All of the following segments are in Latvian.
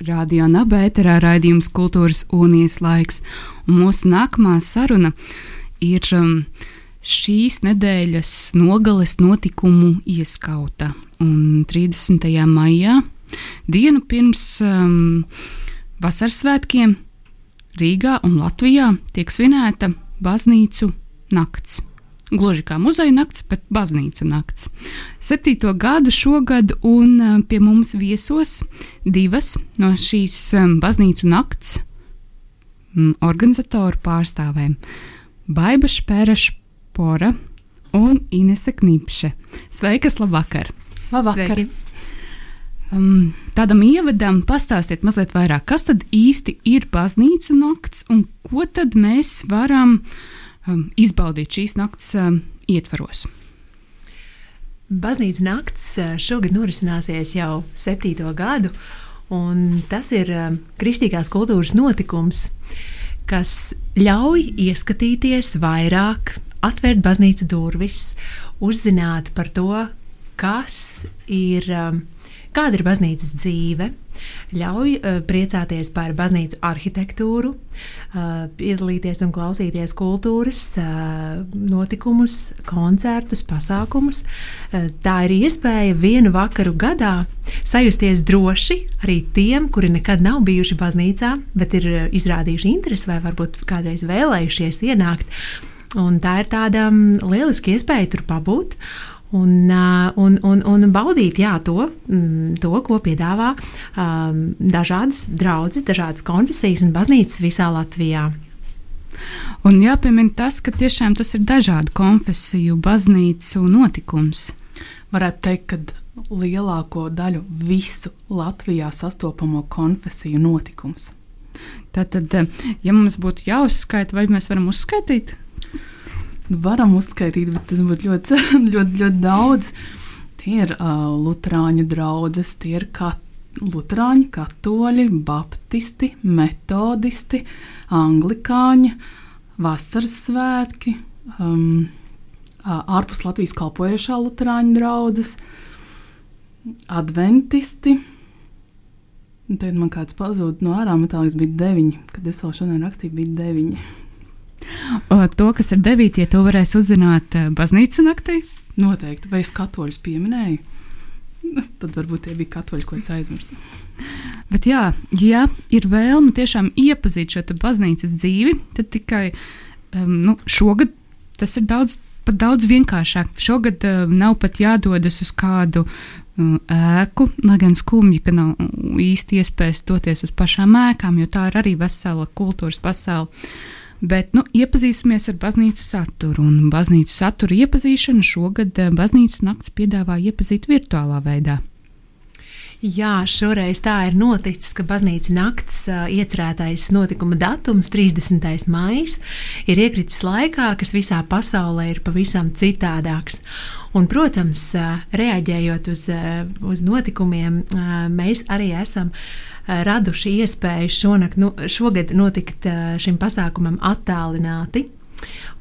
Radio Nabērā raidījums Kultūras Unijas laiks. Un mūsu nākamā saruna ir um, šīs nedēļas nogales notikumu ieskauta. Un 30. maijā, dienu pirms um, vasaras svētkiem, Rīgā un Latvijā tiek svinēta baznīcu nakts. Gluži kā muzeja nakts, bet baznīca nakts. Septīto gadu šogad, un uh, pie mums viesos divas no šīs um, baznīcu nakts um, organizatoru pārstāvēm - Baiba Špērašpora un Inese Knipše. Sveikas, labvakar! Labvakar! Sveiki. Um, tādam ievadam pastāstiet mazliet vairāk, kas tad īsti ir baznīcu nakts un ko tad mēs varam uh, um, izbaudīt šīs nakts um, ietvaros. Baznīcas nakts uh, šogad norisināsies jau septīto gadu, un tas ir um, kristīgās kultūras notikums, kas ļauj ieskatīties vairāk, atvērt baznīcu durvis, uzzināt par to, kas ir um, kāda ir baznīcas dzīve, ļauj uh, priecāties par baznīcu arhitektūru, uh, piedalīties un klausīties kultūras uh, notikumus, koncertus, pasākumus. Tā ir iespēja vienu vakaru gadā sajusties droši arī tiem, kuri nekad nav bijuši baznīcā, bet ir izrādījuši interesi vai varbūt kādreiz vēlējušies ienākt. Un tā ir tāda um, lieliska iespēja tur pabūt un, un, un, un baudīt jā, to, mm, to, ko piedāvā um, dažādas draudzes, dažādas konfesijas un baznīcas visā Latvijā. Un jāpiemina tas, ka tiešām tas ir dažādu konfesiju baznīcu notikums. Varētu teikt, ka lielāko daļu visu Latvijā sastopamo konfesiju notikums. Tātad, ja mums būtu jāuzskaita, vai mēs varam uzskaitīt? Varam uzskaitīt, bet tas būtu ļoti, ļoti, ļoti daudz. Tie ir uh, Lutāņu draugs, tie ir kat Lutāņi, katoļi, baptisti, metodisti, anglikāņi, vasaras svētki, um, ārpus Latvijas kalpojošā Lutāņu draugs, adventisti. Tad man kāds pazuda no ārā, man liekas, bija deviņi. Kad es vēl šodien rakstīju, bija deviņi. To, kas ir 9. to varēs uzzināt eh, baznīcu naktī. Noteikti, vai es katoļus pieminēju? Tad varbūt tie bija katoļi, ko es aizmirsu. Bet, jā, ja ir vēlme tiešām iepazīt šo baznīcas dzīvi, tad tikai um, nu, šogad tas ir daudz, daudz vienkāršāk. Šogad um, nav pat jādodas uz kādu ēku, lai gan skumji, ka nav īsti iespējas doties uz pašām ēkām, jo tā ir arī vesela kultūras pasaule. Bet nu, iepazīsimies ar baznīcu saturu. Un baznīcu satura iepazīšanu šogad eh, baznīcu nakts piedāvā iepazīt virtuālā veidā. Jā, šoreiz tā ir noticis, ka baznīcas nakts uh, iecerētais notikuma datums, 30. maija, ir iekritis laikā, kas visā pasaulē ir pavisam citādāks. Un, protams, uh, reaģējot uz, uh, uz notikumiem, mēs arī esam uh, raduši iespēju šonakt, nu, šogad notikt uh, šim pasākumam attālināti.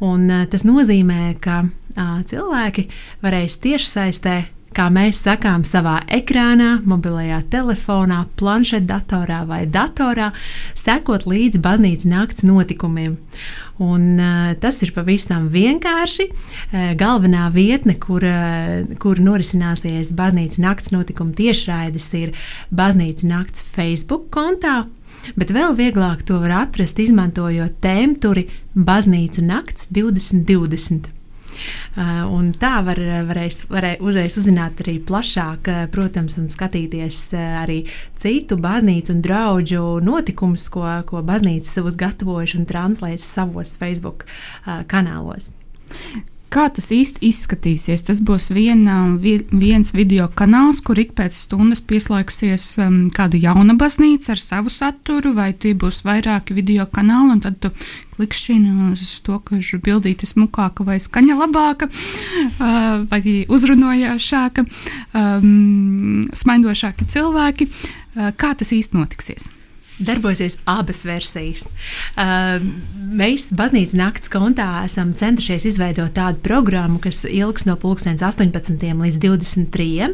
Un, uh, tas nozīmē, ka cilvēki varēs tiešsaistē kā mēs sakām, savā ekrānā, mobilajā telefonā, planšetdatorā vai datorā, sekot līdzi baznīcas nakts notikumiem. Un, uh, tas ir pavisam vienkārši. Uh, galvenā vietne, kur, uh, kur norisināsies baznīcas nakts notikuma tiešraides, ir baznīcas nakts Facebook kontā. Bet vēl vieglāk to var atrast, izmantojot tēmturi Baznīcu nakts 2020. Uh, un tā var, varēs, varēs uzreiz uzzināt arī plašāk, uh, protams, un skatīties uh, arī citu baznīcu un draugu notikumus, ko, ko baznīca savus gatavojuši un translēs savos Facebook kanālos. Kā tas īsti izskatīsies? Tas būs viena, viens video kanāls, kur ik pēc stundas pieslēgsies um, kāda jauna baznīca ar savu saturu, vai tie būs vairāki video kanāli, un tad tu klikšķini uz to, ka ir bildīte smukāka vai skaņa labāka, uh, vai uzrunājošāka, um, smaidošāki cilvēki. Uh, kā tas īsti notiksies? Darbosies abas versijas. Uh, mēs baznīcas nakts kontā esam centušies izveidot tādu programmu, kas ilgs no 18. līdz 23.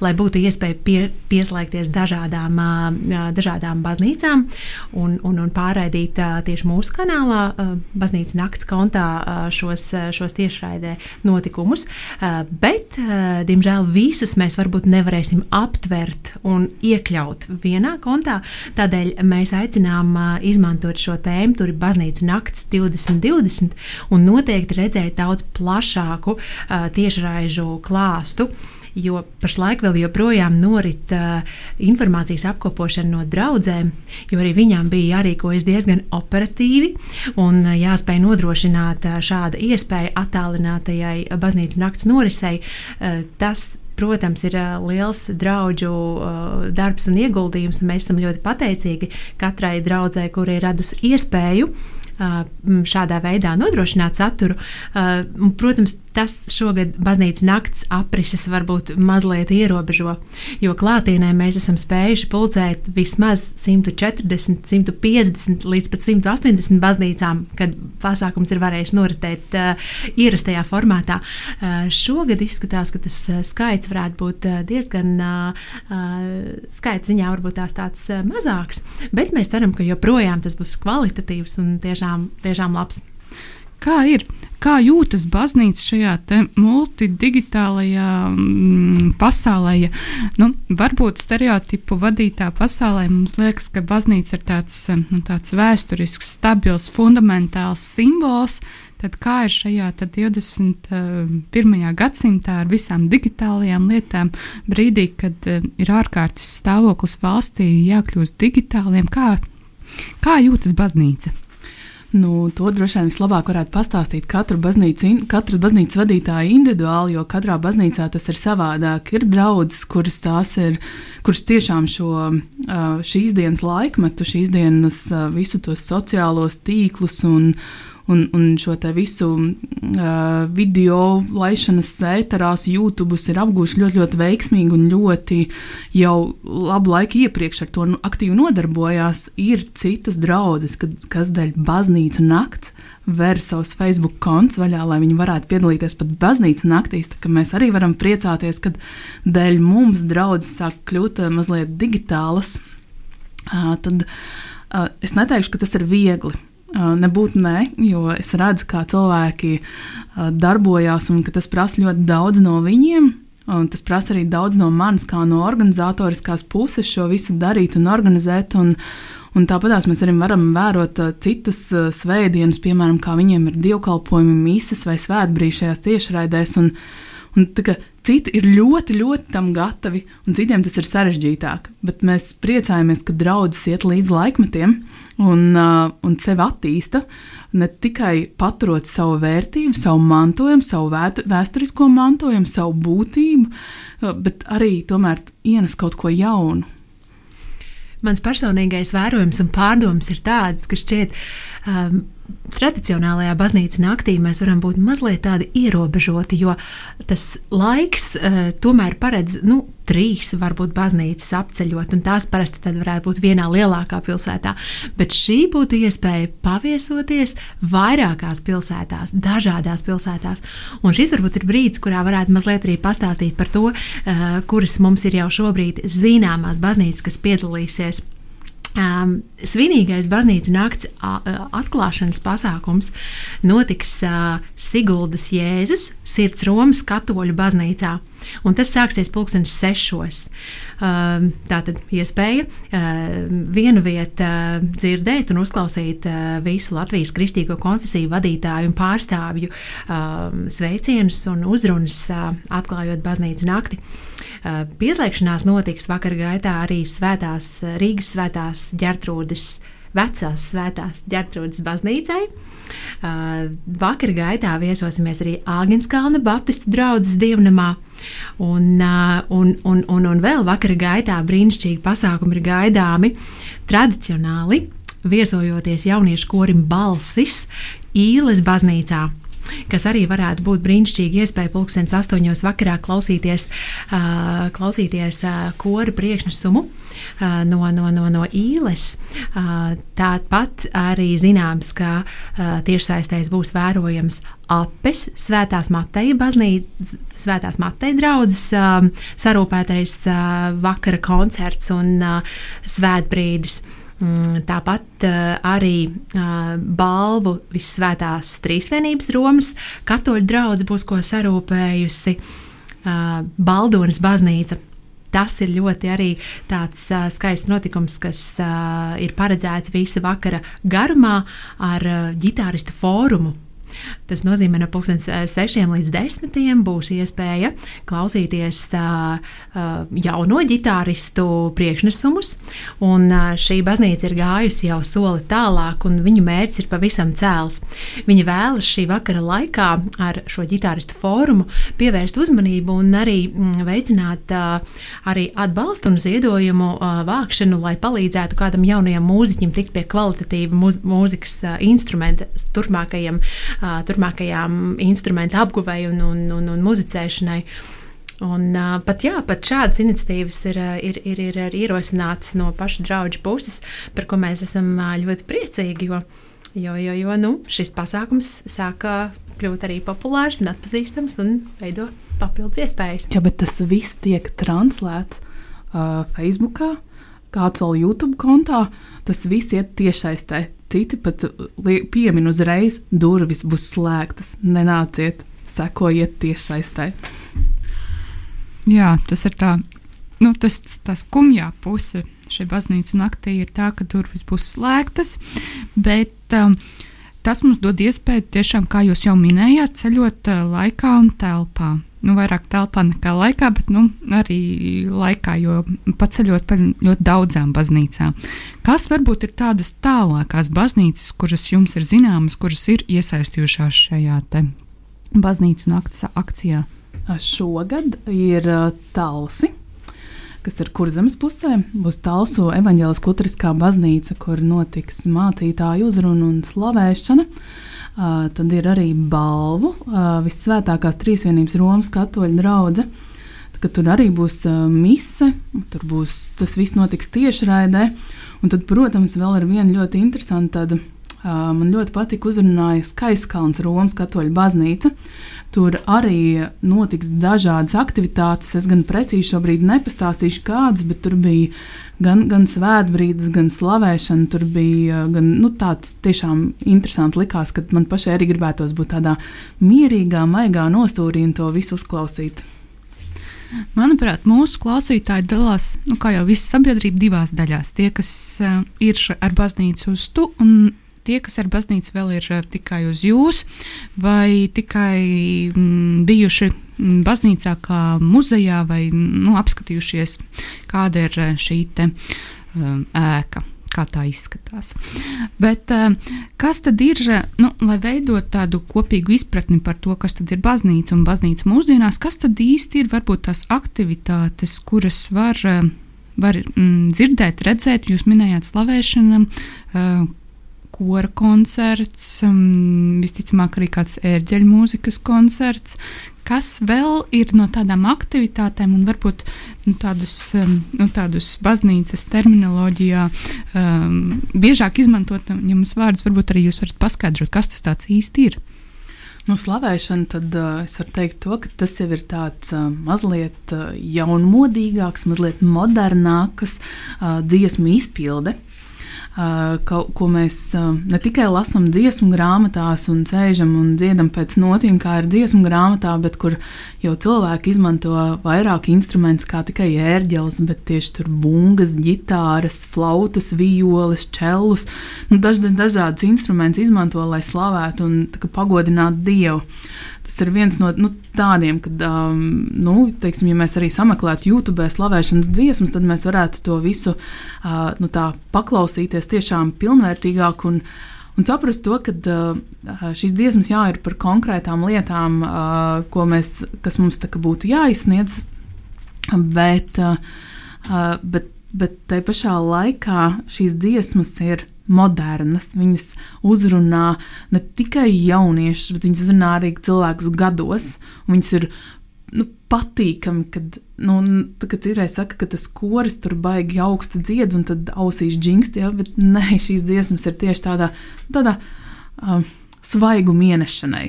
lai būtu iespēja pie, pieslēgties dažādām, uh, dažādām baznīcām un, un, un pārraidīt uh, tieši mūsu kanālā, baznīcas nakts kontā šos, šos tiešraidē notikumus. Bet, diemžēl, visus mēs varbūt nevarēsim aptvert un iekļaut vienā kontā. Tādēļ mēs aicinām izmantot šo tēmu, tur ir baznīca nakts 2020, un noteikti redzēt daudz plašāku tiešraižu klāstu jo pašlaik vēl joprojām norit uh, informācijas apkopošana no draudzēm, jo arī viņām bija jārīkojas diezgan operatīvi un uh, jāspēj nodrošināt uh, šāda iespēja attālinātajai baznīcas nakts norisei. Uh, tas protams, ir liels draugu darbs un ieguldījums. Un mēs esam ļoti pateicīgi katrai draudzē, kur ir radusi iespēju šādā veidā nodrošināt saturu. Protams, tas šogad baznīcas nakts aprises varbūt mazliet ierobežo, jo klātienē mēs esam spējuši pulcēt vismaz 140, 150 līdz pat 180 baznīcām, kad pasākums ir varējis noritēt ierastajā formātā. Šogad izskatās, ka tas skaits varētu būt diezgan skaits ziņā varbūt tās tāds mazāks, bet mēs ceram, ka joprojām tas būs kvalitatīvs un tiešām, tiešām labs. Kā ir? Kā jūtas baznīca šajā multidigitālajā mm, pasaulē? Ja, nu, varbūt stereotipu vadītā pasaulē mums liekas, ka baznīca ir tāds, nu, tāds vēsturisks, stabils, fundamentāls simbols. Tad kā ir šajā 21. gadsimtā ar visām digitālajām lietām, brīdī, kad uh, ir ārkārtas stāvoklis valstī, jākļūst digitāliem? Kā, kā jūtas baznīca? Nu, to droši vien vislabāk varētu pastāstīt katra baznīca, katras baznīcas vadītāja individuāli, jo katrā baznīcā tas ir savādāk. Ir draudzes, kuras tās ir, kuras tiešām šo šīs dienas laikmetu, šīs dienas visu tos sociālos tīklus un, un, un šo visu uh, video laišanas ēterās, YouTube ir apgūši ļoti, ļoti veiksmīgi un ļoti jau labu laiku iepriekš ar to nu, aktīvi nodarbojās. Ir citas draudzes, kas dēļ baznīcu nakts ver savus Facebook kontus vaļā, lai viņi varētu piedalīties pat baznīcas naktīs. Mēs arī varam priecāties, ka dēļ mums draudzes sāk kļūt mazliet digitālas. Tad es neteikšu, ka tas ir viegli Nebūtu nē, jo es redzu, kā cilvēki darbojās un ka tas prasa ļoti daudz no viņiem. Un tas prasa arī daudz no manis, kā no organizatoriskās puses, šo visu darīt un organizēt. Un, un tāpat mēs arī varam vērot citas svētdienas, piemēram, kā viņiem ir dievkalpojumi, mīsas vai svētbrīži šajās tiešraidēs. Un, un, tā, Citi ir ļoti, ļoti tam gatavi, un citiem tas ir sarežģītāk. Bet mēs priecājamies, ka draudzes iet līdz laikmetiem un, uh, un sevi attīsta. Ne tikai paturot savu vērtību, savu mantojumu, savu vēsturisko mantojumu, savu būtību, uh, bet arī tomēr ienes kaut ko jaunu. Mans personīgais vērojums un pārdoms ir tāds, ka šķiet, um, tradicionālajā baznīcas naktī mēs varam būt mazliet tādi ierobežoti, jo tas laiks uh, tomēr paredz nu, trīs, varbūt baznīcas apceļot, un tās parasti tad varētu būt vienā lielākā pilsētā. Bet šī būtu iespēja paviesoties vairākās pilsētās, dažādās pilsētās. Un šis varbūt ir brīdis, kurā varētu mazliet arī pastāstīt par to, uh, kuras mums ir jau šobrīd zināmās baznīcas, kas piedalīsies Um, svinīgais baznīcas nakts atklāšanas pasākums notiks uh, Siguldas Jēzus sirds Romas katoļu baznīcā. Un tas sāksies pulkstenis sešos. Uh, tā tad iespēja uh, vienu vietu uh, dzirdēt un uzklausīt uh, visu Latvijas kristīgo konfesiju vadītāju un pārstāvju uh, sveicienus un uzrunas uh, atklājot baznīcu nakti. Uh, pieslēgšanās notiks vakar gaitā arī svētās Rīgas svētās ģertrūdes vecās svētās ģertrūdas baznīcai. Uh, vakar gaitā viesosimies arī Āgenskalna Baptistu draugas dievnamā. Un, uh, un, un, un, un vēl vakara gaitā brīnišķīgi pasākumi ir gaidāmi tradicionāli. Viesojoties jauniešu korim Balsis, Īles baznīcā. Kas arī varētu būt brīnišķīgi iespēja pulkstenis astoņos vakarā klausīties, uh, klausīties uh, kora priekšnesumu uh, no, no, no, no īles. Uh, tāpat arī zināms, ka uh, tiešsaistēs būs vērojams apes, svētās Mateja baznīcas, svētās Mateja draudzes uh, sarūpētais uh, vakara koncerts un uh, svētbrīdis. Mm, tāpat uh, arī uh, balvu Visvētās Trīsvienības Romas katoļu draugs būs ko sarūpējusi uh, Baldonas baznīca. Tas ir ļoti arī tāds uh, skaists notikums, kas uh, ir paredzēts visa vakara garumā ar uh, ģitāristu fórumu Tas nozīmē, no 6 līdz 10 būs iespēja klausīties uh, uh, jauno ģitāristu priekšnesumus. Un, šī baznīca ir gājusi jau soli tālāk, un viņu mērķis ir pavisam cēls. Viņi vēlas šī vakara laikā ar šo ģitāristu fórumu pievērst uzmanību un arī mm, veicināt arī atbalstu un ziedojumu vākšanu, lai palīdzētu kādam jaunajam mūziķim tikt pie kvalitatīva mūz mūzikas instrumenta turpmākajam turpmākajām instrumentu apguvei un, un, un, un muzicēšanai. Un, uh, pat, jā, pat šādas iniciatīvas ir, ir, ir, ir, ir ierosinātas no paša draugu puses, par ko mēs esam ļoti priecīgi. Jo, jo, jo, jo nu, šis pasākums sāka kļūt arī populārs un atpazīstams un veido papildus iespējas. Jā, bet tas viss tiek translēts uh, Facebook, kāds vēl YouTube kontā. Tas viss iet tiešsaistē citi pat piemin uzreiz, durvis būs slēgtas. Nenāciet, sekojiet tiešsaistē. Jā, tas ir tā, nu, tas, tā skumjā puse šai baznīcas naktī ir tā, ka durvis būs slēgtas, bet um, tas mums dod iespēju tiešām, kā jūs jau minējāt, ceļot uh, laikā un telpā nu, vairāk telpā nekā laikā, bet nu, arī laikā, jo paceļot par ļoti daudzām baznīcām. Kas varbūt ir tādas tālākās baznīcas, kuras jums ir zināmas, kuras ir iesaistījušās šajā baznīcu naktas akcijā? Šogad ir Talsi, kas ir kurzemes pusē. Būs Talsu evaņģēliskā luteriskā baznīca, kur notiks mācītāju uzruna un slavēšana. Uh, tad ir arī balvu uh, Visvētākās Trīsvienības Romas katoļu drauga. Tur arī būs uh, mise, tur būs tas viss notiks tiešraidē. Un tad, protams, vēl ir viena ļoti interesanta tāda Man ļoti patika uzrunāja Skaiskalns Romas katoļu baznīca. Tur arī notiks dažādas aktivitātes. Es gan precīzi šobrīd nepastāstīšu, kādas, bet tur bija gan, gan svētbrīdis, gan slavēšana. Tur bija gan, nu, tāds tiešām interesants likās, ka man pašai arī gribētos būt tādā mierīgā, maigā nostūrī un to visu uzklausīt. Manuprāt, mūsu klausītāji dalās, nu, kā jau visa sabiedrība, divās daļās. Tie, kas uh, ir ar baznīcu uz tu un tie, kas ar baznīcu vēl ir eh, tikai uz jūs, vai tikai mm, bijuši mm, baznīcā kā muzejā, vai nu, apskatījušies, kāda ir eh, šī te, um, ēka. Kā tā izskatās. Bet kas tad ir, nu, lai veidot tādu kopīgu izpratni par to, kas tad ir baznīca un baznīca mūsdienās, kas tad īsti ir varbūt tās aktivitātes, kuras var, var mm, dzirdēt, redzēt, jūs minējāt slavēšanu, kora koncerts, um, visticamāk, arī kāds ērģeļu mūzikas koncerts. Kas vēl ir no tādām aktivitātēm, un varbūt nu, tādus, um, nu, tādus baznīcas terminoloģijā um, biežāk izmantot, ja mums vārdus, varbūt arī jūs varat paskaidrot, kas tas īsti ir? Nu, slavēšana, tad uh, es varu teikt, to, ka tas jau ir tāds uh, mazliet uh, jaunmodīgāks, mazliet modernāks uh, dziesmu izpilde. Uh, ko, ko mēs ne tikai lasām dziesmu grāmatās un sēžam un dziedam pēc notīm, kā ir dziesmu grāmatā, bet kur jau cilvēki izmanto vairāk instrumentus kā tikai ērģeles, bet tieši tur bungas, ģitāras, flautas, violes, čellus. Nu, daž, daž, dažādas instrumentus izmanto, lai slavētu un pagodinātu Dievu. Tas ir viens no nu, tādiem, kad, um, nu, teiksim, ja mēs arī sameklētu YouTube slavēšanas dziesmas, tad mēs varētu to visu uh, nu, paklausīties tiešām pilnvērtīgāk un, un saprast to, ka uh, šīs dziesmas jā, ir par konkrētām lietām, uh, mēs, kas mums būtu jāizsniedz. Bet, uh, uh, bet, bet tai pašā laikā šīs dziesmas ir modernas. Viņas uzrunā ne tikai jauniešus, bet viņas uzrunā arī cilvēkus gados. Viņas ir nu, patīkami, kad, nu, kad citreiz saka, ka tas koris tur baigi augstu dzied, un tad ausīs džingst, ja, bet nē, šīs dziesmas ir tieši tādā, tādā uh, svaigu mienešanai.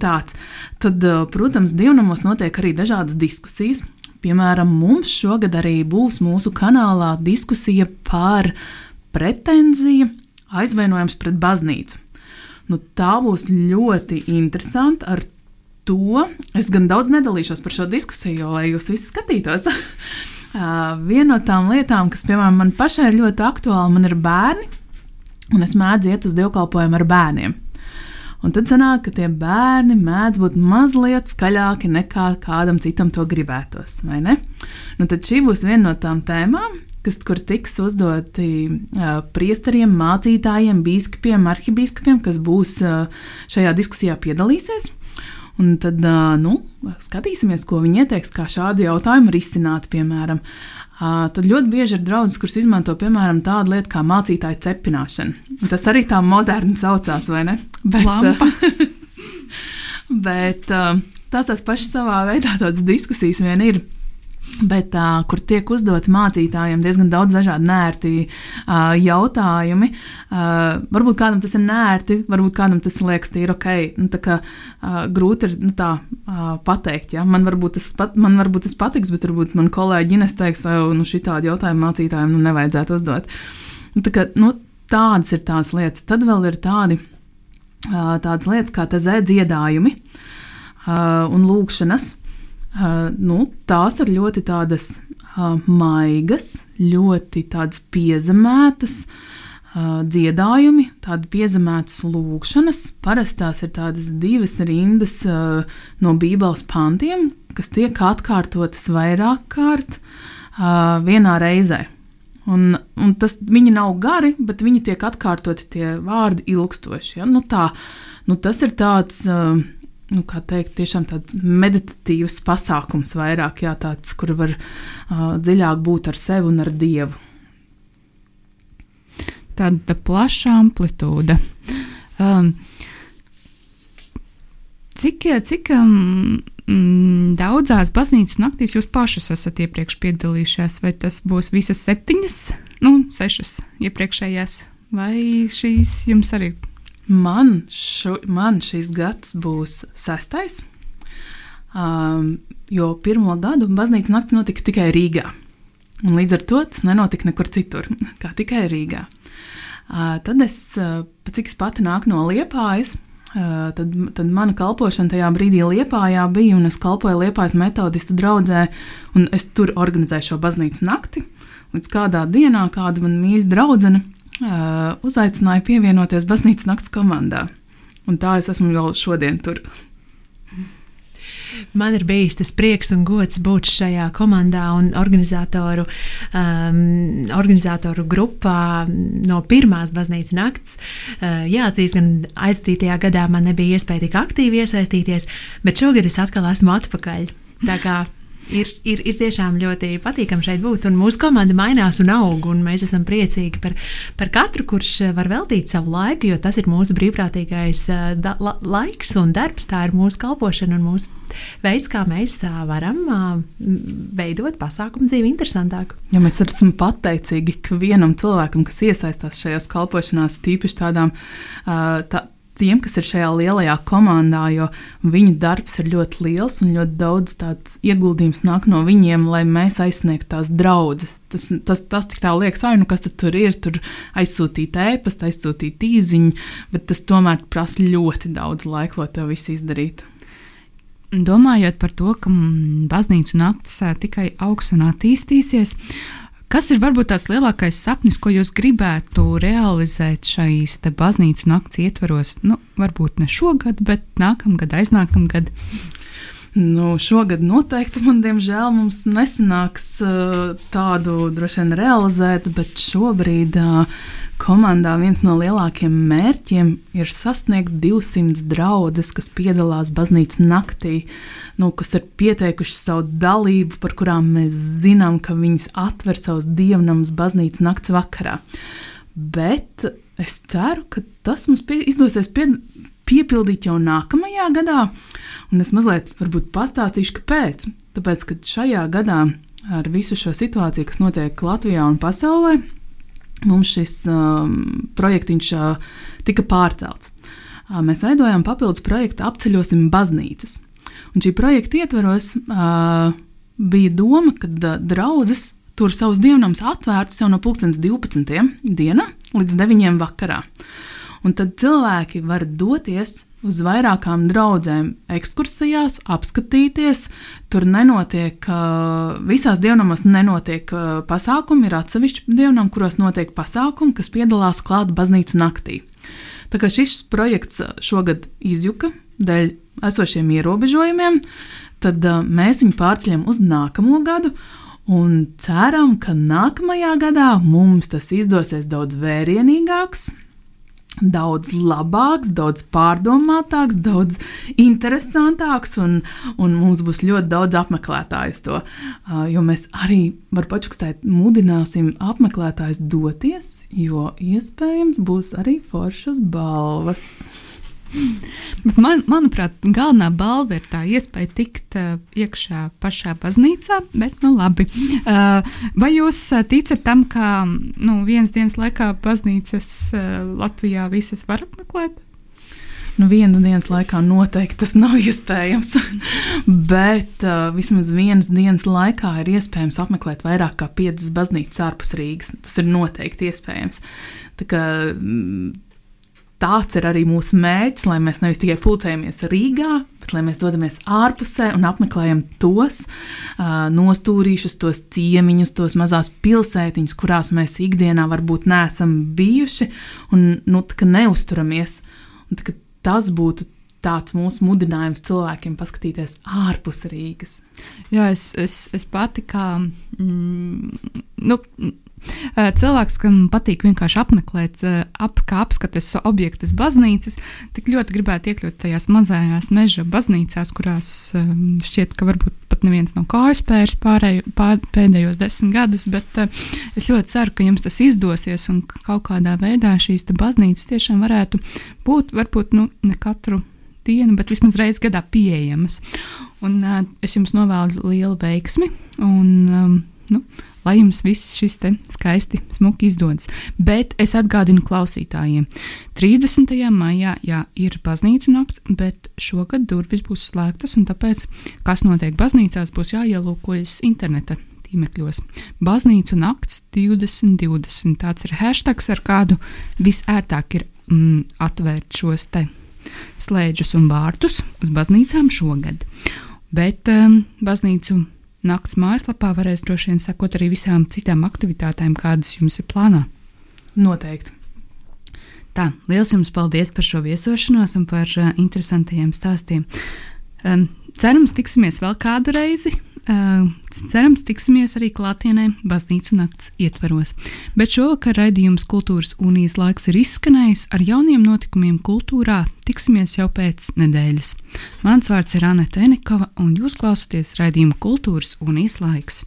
Tāds. Tad, uh, protams, dievnamos notiek arī dažādas diskusijas. Piemēram, mums šogad arī būs mūsu kanālā diskusija par pretenziju, aizvainojums pret baznīcu. Nu, tā būs ļoti interesanti. Ar to es gan daudz nedalīšos par šo diskusiju, lai jūs visi skatītos. Viena no tām lietām, kas, piemēram, man pašai ir ļoti aktuāla, man ir bērni, un es mēdzu iet uz dievkalpojumu ar bērniem. Un tad sanāk, ka tie bērni mēdz būt mazliet skaļāki nekā kādam citam to gribētos, vai ne? Nu, tad šī būs viena no tām tēmām, kas tur tiks uzdoti uh, priesteriem, mācītājiem, biskupiem, arhibīskupiem, kas būs uh, šajā diskusijā piedalīsies. Un tad uh, nu, skatīsimies, ko viņi ieteiks, kā šādu jautājumu risināt, piemēram. Uh, tad ļoti bieži ir draudzes, kuras izmanto piemēram tādu lietu kā mācītāju cepināšanu. Un tas arī tā moderni saucās, vai ne? Bet, Lampa. bet tas tas pašs savā veidā tādas diskusijas vien ir bet uh, kur tiek uzdoti mācītājiem diezgan daudz dažādu nērti uh, jautājumi. Uh, varbūt kādam tas ir nērti, varbūt kādam tas liekas, tīri ok. Nu, kā, uh, grūti ir nu, tā uh, pateikt. Ja? Man, varbūt tas pat, man varbūt tas patiks, bet varbūt man kolēģi Ines teiks, ka nu, šī tādu jautājumu mācītājiem nu, nevajadzētu uzdot. Nu, tā kā, nu, tādas ir tās lietas. Tad vēl ir tādi, uh, tādas lietas kā tezē dziedājumi uh, un lūkšanas. Uh, nu, tās ir ļoti tādas uh, maigas, ļoti tādas piezemētas uh, dziedājumi, tādas piezemētas lūkšanas. Parasti tās ir tādas divas rindas uh, no Bībeles pantiem, kas tiek atkārtotas vairāk kārt uh, vienā reizē. Un, un tas, viņi nav gari, bet viņi tiek atkārtoti tie vārdi ilgstoši. Ja? Nu, tā, nu, tas ir tāds. Uh, nu, kā teikt, tiešām tāds meditatīvs pasākums, vairāk jā, tāds, kur var uh, dziļāk būt ar sevi un ar dievu. Tāda plaša amplitūda. Um, cik cik um, daudzās baznīcas naktīs jūs pašas esat iepriekš piedalījušies? Vai tas būs visas septiņas, nu, sešas iepriekšējās, vai šīs jums arī Man, šu, man šis gads būs sestais, um, jo pirmo gadu baznīcas nakti notika tikai Rīgā. Un līdz ar to tas nenotika nekur citur, kā tikai Rīgā. Uh, tad es, uh, cik es pati nāku no Liepājas, uh, tad, tad mana kalpošana tajā brīdī Liepājā bija, un es kalpoju Liepājas metodistu draugzē, un es tur organizēju šo baznīcas nakti. Līdz kādā dienā kāda man mīļa draudzene uh, uzaicināja pievienoties baznīcas nakts komandā. Un tā es esmu jau šodien tur. Man ir bijis tas prieks un gods būt šajā komandā un organizatoru, um, organizatoru grupā no pirmās baznīcas nakts. Uh, jāatzīst, gan aizvadītajā gadā man nebija iespēja tik aktīvi iesaistīties, bet šogad es atkal esmu atpakaļ. Tā kā ir, ir, ir tiešām ļoti patīkami šeit būt. Mūsu komanda mainās un aug. Un mēs esam priecīgi par, par katru, kurš var veltīt savu laiku, jo tas ir mūsu brīvprātīgais da, la, laiks un darbs. Tā ir mūsu kalpošana un mūsu veids, kā mēs varam veidot pasākumu dzīvi interesantāku. Ja mēs esam pateicīgi ikvienam cilvēkam, kas iesaistās šajās kalpošanās, tīpaši tādām. Tā, tiem, kas ir šajā lielajā komandā, jo viņu darbs ir ļoti liels un ļoti daudz tāds ieguldījums nāk no viņiem, lai mēs aizsniegtu tās draudzes. Tas, tas, tas tik tā liekas, ah, nu kas tur ir, tur aizsūtīt ēpastu, aizsūtīt īziņu, bet tas tomēr prasa ļoti daudz laika, lai to visu izdarītu. Domājot par to, ka baznīcu naktis tikai augs un attīstīsies, Kas ir varbūt tās lielākais sapnis, ko jūs gribētu realizēt šīs baznīcas nakts ietvaros? Nu, varbūt ne šogad, bet nākamgad, aiznākamgad. Nu, šogad noteikti man, diemžēl, mums nesanāks uh, tādu droši vien realizēt, bet šobrīd uh, Komandā viens no lielākajiem mērķiem ir sasniegt 200 draugus, kas piedalās baznīcas naktī, nu, kas ir pieteikuši savu dalību, par kurām mēs zinām, ka viņas atver savus dievnamus baznīcas nakts vakarā. bet es ceru, ka tas mums pie, izdosies pie, piepildīt jau nākamajā gadā. Un es mazliet pastāstīšu, kāpēc. Tāpēc, ka šajā gadā ar visu šo situāciju, kas notiek Latvijā un pasaulē, mums šis um, projekts uh, tika pārcelts. Uh, mēs veidojām papildus projektu Apceļosim baznīcas. Un šī projekta ietveros uh, bija doma, ka uh, draudzes tur savus dievnams atvērtus jau no 2012. dienā līdz 9. vakarā. Un tad cilvēki var doties uz vairākām draudzēm, ekskursijās, apskatīties. Tur nenotiek, visās dievnamos nenotiek pasākumi, ir atsevišķi dievnam, kuros notiek pasākumi, kas piedalās klāt baznīcu naktī. Tā kā šis projekts šogad izjuka dēļ esošiem ierobežojumiem, tad mēs viņu pārceļam uz nākamo gadu. Un ceram, ka nākamajā gadā mums tas izdosies daudz vērienīgāks, daudz labāks, daudz pārdomātāks, daudz interesantāks, un, un mums būs ļoti daudz apmeklētāju to. Uh, jo mēs arī, var pačukstēt, mudināsim apmeklētājus doties, jo iespējams būs arī foršas balvas. Man, manuprāt, galvenā balva ir tā iespēja tikt uh, iekšā pašā baznīcā, bet nu labi. Uh, vai jūs uh, ticat tam, ka nu, vienas dienas laikā baznīcas uh, Latvijā visas var apmeklēt? Nu, vienas dienas laikā noteikti tas nav iespējams. Bet uh, vismaz vienas dienas laikā ir iespējams apmeklēt vairāk kā piecas baznīcas ārpus Rīgas. Tas ir noteikti iespējams. Tā kā, mm, tāds ir arī mūsu mērķis, lai mēs nevis tikai pulcējamies Rīgā, bet lai mēs dodamies ārpusē un apmeklējam tos uh, nostūrīšus, tos ciemiņus, tos mazās pilsētiņas, kurās mēs ikdienā varbūt neesam bijuši un nu, neusturamies. Un, tā, tas būtu tāds mūsu mudinājums cilvēkiem paskatīties ārpus Rīgas. Jā, es, es, es pati kā. Mm, nu, Cilvēks, kam patīk vienkārši apmeklēt, ap, kā apskates objektus baznīcas, tik ļoti gribētu iekļūt tajās mazajās meža baznīcās, kurās šķiet, ka varbūt pat neviens nav kājas pērs pārēj, pār, pēdējos desmit gadus, bet es ļoti ceru, ka jums tas izdosies un ka kaut kādā veidā šīs baznīcas tiešām varētu būt, varbūt nu, ne katru dienu, bet vismaz reizes gadā pieejamas. Un uh, es jums novēlu lielu veiksmi un um, nu, lai jums viss šis skaisti, smuki izdodas. Bet es atgādinu klausītājiem, 30. maijā jā, ir baznīca nakts, bet šogad durvis būs slēgtas, un tāpēc, kas notiek baznīcās, būs jāielūkojas interneta tīmekļos. Baznīcu nakts 2020. Tāds ir hashtags, ar kādu visērtāk ir mm, atvērt šos te slēdžus un vārtus uz baznīcām šogad. Bet um, baznīcu nakts mājaslapā varēs droši vien sekot arī visām citām aktivitātēm, kādas jums ir plānā. Noteikti. Tā, liels jums paldies par šo viesošanos un par uh, interesantajiem stāstiem. Um, cerams, tiksimies vēl kādu reizi. Cerams, tiksimies arī klātienē baznīcu nakts ietvaros. Bet šovakar raidījums Kultūras unijas laiks ir izskanējis ar jauniem notikumiem kultūrā. Tiksimies jau pēc nedēļas. Mans vārds ir Anna Tenikova, un jūs klausāties raidījuma Kultūras unijas laiks.